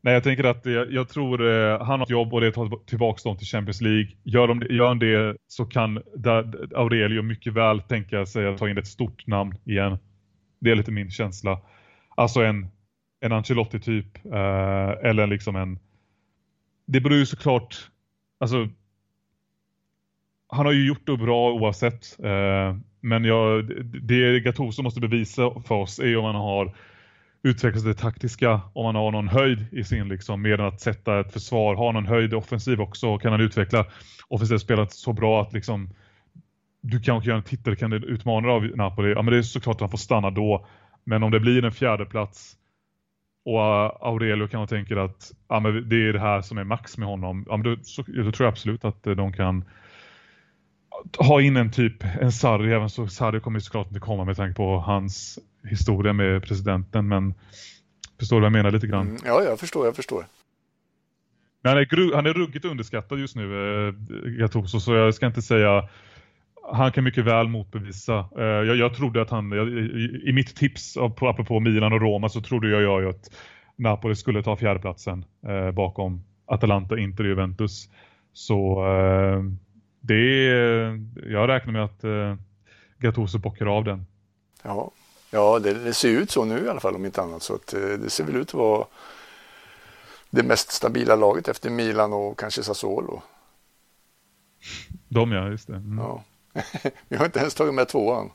Nej, jag tänker att jag, jag tror eh, han har ett jobb och det tar tillbaka dem till Champions League. Gör de gör han det så kan där, Aurelio mycket väl tänka sig att ta in ett stort namn igen. Det är lite min känsla. Alltså en, en Ancelotti-typ eh, eller liksom en... Det beror ju såklart... Alltså... Han har ju gjort det bra oavsett. Eh, men jag, det Gattuso måste bevisa för oss är om han har utvecklas det taktiska om han har någon höjd i sin liksom mer än att sätta ett försvar, har någon höjd offensiv också kan han utveckla offensivt spelat så bra att liksom du kanske göra en titelkandidat utmanare av Napoli. Ja men det är såklart att han får stanna då. Men om det blir en fjärde plats och eh, Aurelio kan tänker tänka att ja, men det är det här som är max med honom. Ja, men då, så, då tror jag absolut att eh, de kan ha in en typ, en Sarri, även så Sarri kommer såklart inte komma med tanke på hans historia med presidenten, men förstår du vad jag menar lite grann? Mm, ja, jag förstår, jag förstår. Men han är, han är ruggigt underskattad just nu, eh, Gattuso, så jag ska inte säga han kan mycket väl motbevisa. Eh, jag, jag trodde att han, jag, i, i mitt tips apropå Milan och Roma så trodde jag, jag att Napoli skulle ta fjärdeplatsen eh, bakom Atalanta, Inter och Juventus. Så eh, det är, jag räknar med att eh, Gattuso bockar av den. Ja, ja det, det, ser ut så nu i alla fall om inte annat. Så att, eh, det ser väl ut att vara det mest stabila laget efter Milan och kanske Sassuolo. De ja, just det. Mm. Ja. <laughs> Vi har inte ens tagit med tvåan.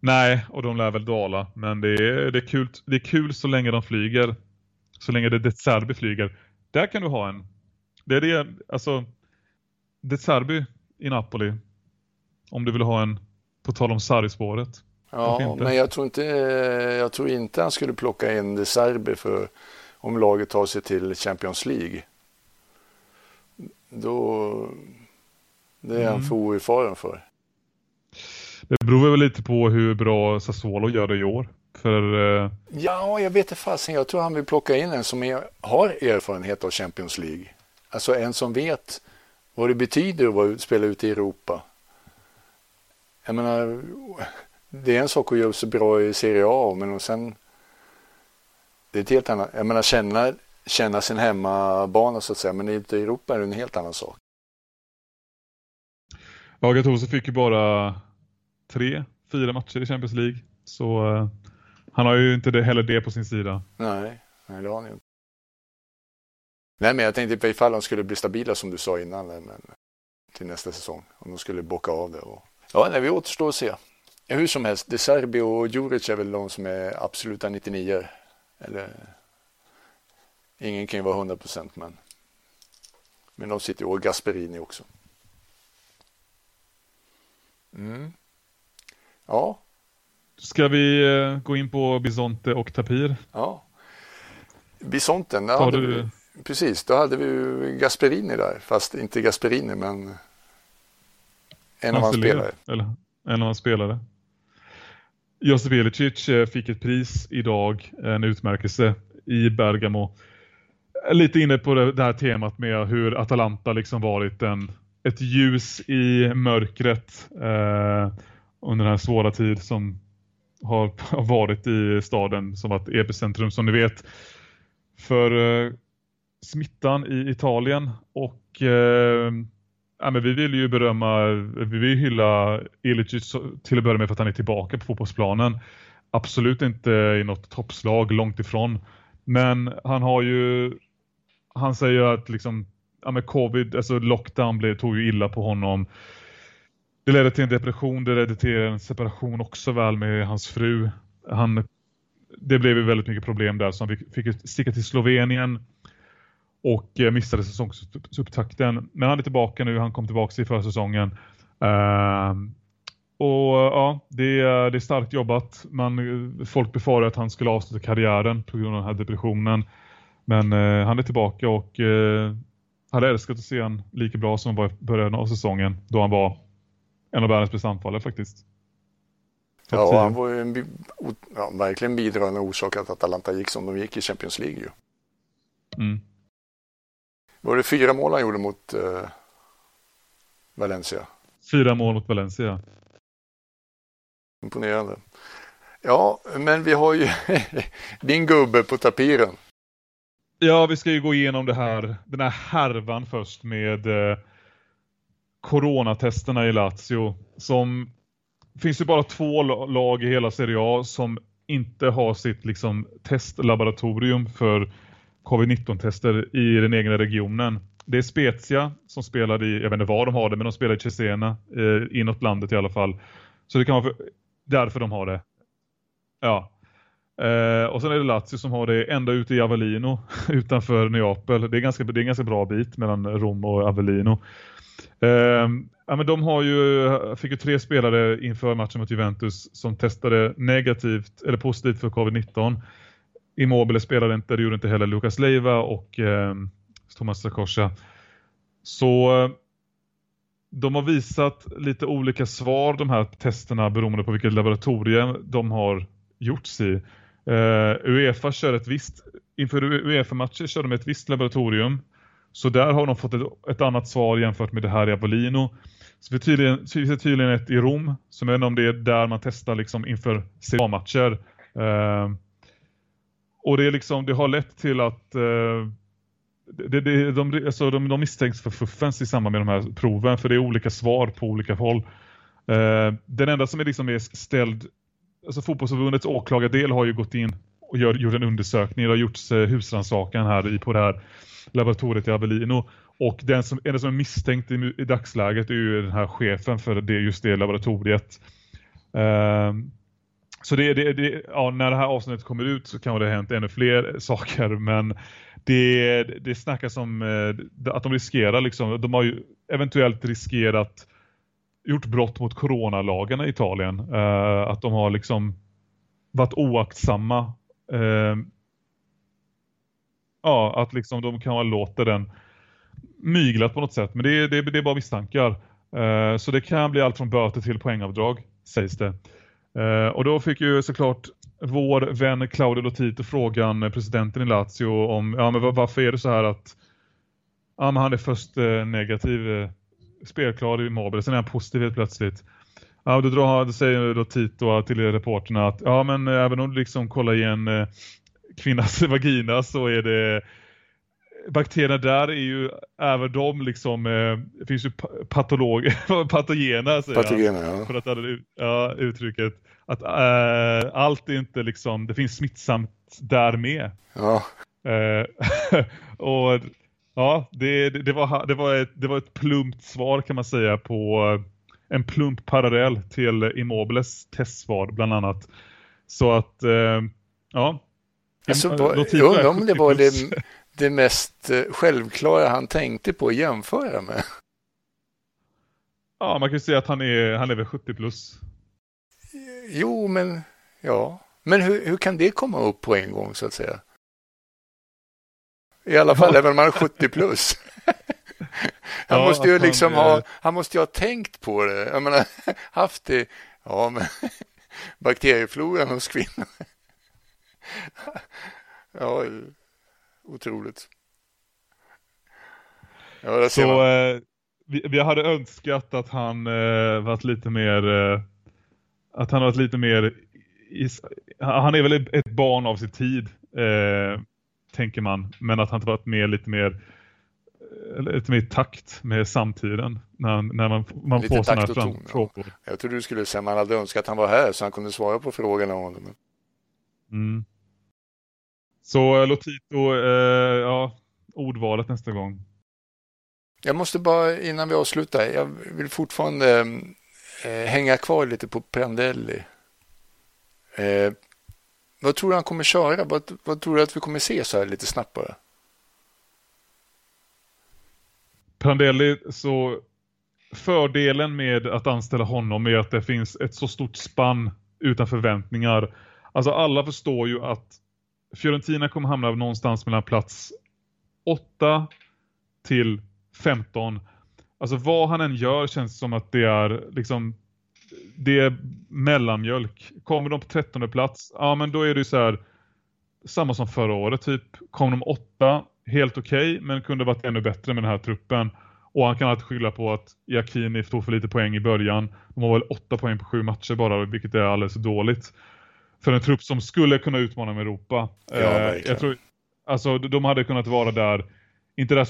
Nej, och de lär väl dala. Men det är, det är, kul, det är kul så länge de flyger. Så länge det, det Serbi flyger. Där kan du ha en. Det är det, alltså De Serbi i Napoli. Om du vill ha en, på tal om Sarri-spåret. Ja, men jag tror, inte, jag tror inte han skulle plocka in De Serbi för om laget tar sig till Champions League. Då, det är han mm. för oerfaren för. Det beror väl lite på hur bra Sassuolo gör det i år. För, uh... Ja, jag vet inte fasen. Jag tror han vill plocka in en som är, har erfarenhet av Champions League. Alltså en som vet vad det betyder att spela ute i Europa. Jag menar, det är en sak att göra sig bra i Serie A, men och sen det är ett helt annat. Jag menar känna, känna sin hemmabana så att säga, men ute i Europa är det en helt annan sak. Ja, Gattuso fick ju bara tre, fyra matcher i Champions League, så uh, han har ju inte det, heller det på sin sida. Nej, nej det har han ju inte. Nej, men jag tänkte ifall de skulle bli stabila som du sa innan men, till nästa säsong. Om de skulle bocka av det. Och... Ja, nej, vi återstår att se. Hur som helst, De Serbi och Djuric är väl de som är absoluta 99 Eller ingen kan ju vara 100 procent men men de sitter ju och Gasperini också. Mm. Ja. Ska vi eh, gå in på Bisonte och Tapir? Ja. Bisonten, ja, du... Precis, då hade vi ju Gasperini där, fast inte Gasperini men en av hans spelare. Eller, en av hans spelare. Josip Ilicic eh, fick ett pris idag, en utmärkelse i Bergamo. Lite inne på det, här temat med hur Atalanta liksom varit en, ett ljus i mörkret. Eh, under den här svåra tid som har, har <laughs> varit i staden som varit epicentrum som ni vet för eh, smittan i Italien och eh, ja, men vi vill ju berömma, vi vill hylla Ilicic till att börja med för att han är tillbaka på fotbollsplanen. Absolut inte i något toppslag, långt ifrån. Men han har ju, han säger att liksom, ja men covid, alltså lockdown blev, tog ju illa på honom. Det ledde till en depression, det ledde till en separation också väl med hans fru. Han, det blev ju väldigt mycket problem där så han fick, fick sticka till Slovenien och eh, missade säsongsupptakten. Men han är tillbaka nu, han kom tillbaka i försäsongen. Uh, och ja, det är, det är starkt jobbat. Man, folk befarar att han skulle avsluta karriären på grund av den här depressionen. Men uh, han är tillbaka och uh, hade älskat att se han lika bra som han var i början av säsongen. Då han var en av världens bästa anfallare faktiskt. Ja, han var ju en, ja, verkligen bidragande orsak att Atalanta gick som de gick i Champions League. Ju. Mm. Var det fyra mål han gjorde mot uh, Valencia? Fyra mål mot Valencia. Imponerande. Ja, men vi har ju <laughs> din gubbe på tapiren. Ja, vi ska ju gå igenom det här, den här härvan först med eh, coronatesterna i Lazio. Som finns ju bara två lag i hela Serie A som inte har sitt liksom testlaboratorium för covid-19-tester i den egna regionen. Det är Spezia som spelar i, jag vet inte var de har det, men de spelar i Cesena, eh, inåt landet i alla fall. Så det kan vara för, därför de har det. Ja. Eh, och sen är det Lazio som har det ända ute i Avellino <laughs> utanför Neapel. Det är, ganska, det är en ganska bra bit mellan Rom och Avellino. Eh, ja, men de har ju, fick ju tre spelare inför matchen mot Juventus som testade negativt eller positivt för covid-19. Immobile spelade inte, det gjorde inte heller Lukas Leiva och ehm, eh, Thomas Sakosha. Så de har visat lite olika svar de här testerna beroende på vilket laboratorium de har gjorts i. Uh, Uefa kör ett visst, inför Uefa-matcher kör de ett visst laboratorium. Så där har de fått ett, ett annat svar jämfört med det här i Avellino. Så vi tydligen, tydligen ett i Rom, som är om det är där man testar liksom inför CA-matcher. Uh, ehm, och det, är liksom, det har lett till att eh, det, det, de, alltså de, de misstänks för fuffens i samband med de här proven för det är olika svar på olika håll. Eh, den enda som är, liksom är ställd, alltså fotbollsförbundets åklagardel har ju gått in och gör, gjort en undersökning. Det har gjorts eh, husrannsakan här i, på det här laboratoriet i Avellino. Och den som, en som är misstänkt i, i dagsläget är ju den här chefen för det, just det laboratoriet. Eh, så det, det, det, ja, när det här avsnittet kommer ut så kan det ha hänt ännu fler <laughs> saker men det, det snackas om eh, att de riskerar liksom, de har ju eventuellt riskerat gjort brott mot coronalagarna i Italien. Uh, att de har liksom varit oaktsamma. Uh, ja, att liksom de kan ha låtit den myglat på något sätt. Men det, det, det är bara misstankar. Uh, så det kan bli allt från böter till poängavdrag, sägs det. Eh, och då fick ju såklart vår vän Claudio Lotito frågan eh, presidenten i Lazio om ja, men varför är det så här att ja, men han är först eh, negativ eh, spelklar i Mobile, sen är han positiv helt plötsligt. Ja, då, drar, då säger då Tito till reporterna att ja, men eh, även om du liksom kollar igen eh, kvinnas <laughs> vagina så är det bakterierna där är ju även de liksom eh, det finns ju patolog <laughs> patogena säger patogena, ja. för att ja, uttrycket att äh, allt är inte liksom, det finns smittsamt där med. Ja. Äh, <laughs> och ja, det, det, var, det, var ett, det var ett plumpt svar kan man säga på en plump parallell till Immobiles testsvar bland annat. Så att, äh, ja. Alltså, jag undrar om det var det, det mest självklara han tänkte på att jämföra med. Ja, man kan ju säga att han är, han är väl 70 plus. Jo, men ja. Men hur, hur kan det komma upp på en gång så att säga? I alla fall även om man är 70 plus. <laughs> Han ja, måste ju liksom han, ha, han måste ju ha tänkt på det. Jag menar, <laughs> haft det, ja men <laughs> bakteriefloran hos kvinnor. Ja, otroligt. Ja, så eh, vi, vi, hade önskat att han eh, varit lite mer eh, att han varit lite mer i, han är väl ett barn av sin tid eh, tänker man, men att han inte varit mer lite mer lite mer takt med samtiden när, när man, man får sådana här fram, frågor. Jag trodde du skulle säga att man hade önskat att han var här så han kunde svara på frågorna. Om honom. Mm. Så eh, Lotito, eh, ja, ordvalet nästa gång. Jag måste bara innan vi avslutar, jag vill fortfarande eh, hänga kvar lite på Prandelli. Eh, vad tror du han kommer köra? Vad, vad tror du att vi kommer se så här lite snabbt bara? Prandelli, så fördelen med att anställa honom är att det finns ett så stort spann utan förväntningar. Alltså alla förstår ju att Fiorentina kommer hamna någonstans mellan plats 8 till 15. Alltså vad han än gör känns som att det är liksom det är mellanmjölk. Kommer de på 13 plats, ja men då är det så här samma som förra året typ. Kom de åtta, helt okej, okay, men kunde varit ännu bättre med den här truppen. Och han kan alltid skylla på att Jakini tog för lite poäng i början. De har väl åtta poäng på sju matcher bara, vilket är alldeles dåligt. För en trupp som skulle kunna utmana med Europa. Ja, eh, jag tror, alltså de hade kunnat vara där, inte där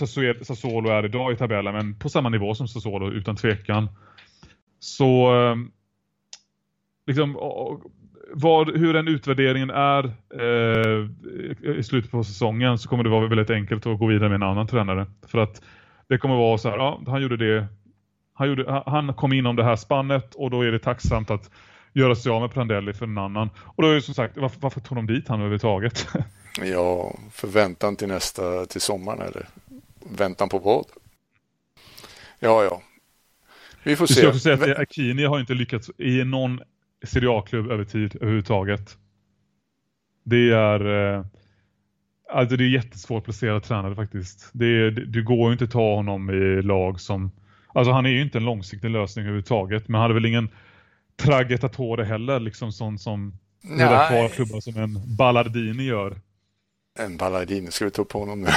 Sassuolo är idag i tabellen, men på samma nivå som Sassuolo utan tvekan. Så ehm, liksom, vad, hur den utvärderingen är eh, i slutet på säsongen så kommer det vara väldigt enkelt att gå vidare med en annan tränare. För att det kommer vara så här, ja, han gjorde det. Han, gjorde, han kom inom det här spannet och då är det tacksamt att göra sig av med Prandelli för en annan. Och då är det som sagt, varför, varför tog de dit han överhuvudtaget? <laughs> ja, förväntan till nästa, till sommaren eller väntan på vad? Ja, ja. Vi får se. Jag säga att Akini har inte lyckats i någon Serie A-klubb över tid överhuvudtaget. Det är eh, alltså det är jättesvårt att placera tränare faktiskt. Det, är, det går ju inte att ta honom i lag som alltså han är ju inte en långsiktig lösning överhuvudtaget men han hade väl ingen Tragetatore heller liksom sån som några kvar klubbar som en Ballardini gör. En Ballardini, ska vi ta upp honom nu?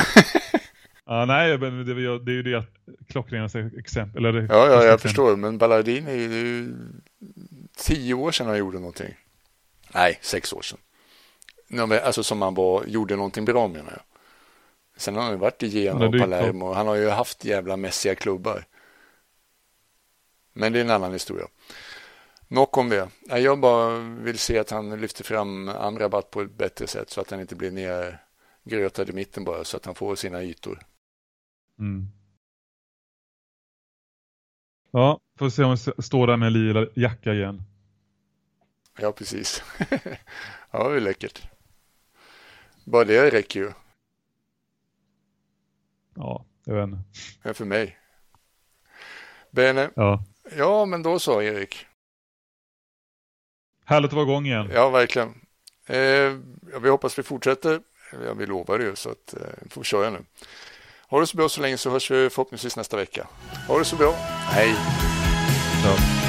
<laughs> ah, nej, men det, det är ju det klockrenaste exempel. Eller ja, ja, jag exempel. förstår. Men Ballardini är ju tio år sedan han gjorde någonting. Nej, sex år sedan. Alltså som han var, gjorde någonting bra menar jag. Sen har han ju varit i Genoa och Palermo. Han har ju haft jävla mässiga klubbar. Men det är en annan historia. Nog om det. Jag bara vill se att han lyfter fram Amrabat på ett bättre sätt så att han inte blir nergrötad i mitten bara så att han får sina ytor. Mm. Ja, får se om vi står där med lila jacka igen. Ja, precis. <laughs> ja, det är läckert. Bara det räcker ju. Ja, jag vet inte. Ja, för mig. Bene. Ja. ja, men då så, Erik. Härligt att vara igång igen. Ja, verkligen. Eh, vi hoppas vi fortsätter. Ja, vi lovar ju, så att eh, vi får köra nu. Ha det så bra så länge så hörs vi förhoppningsvis nästa vecka. Ha det så bra. Hej! Ja.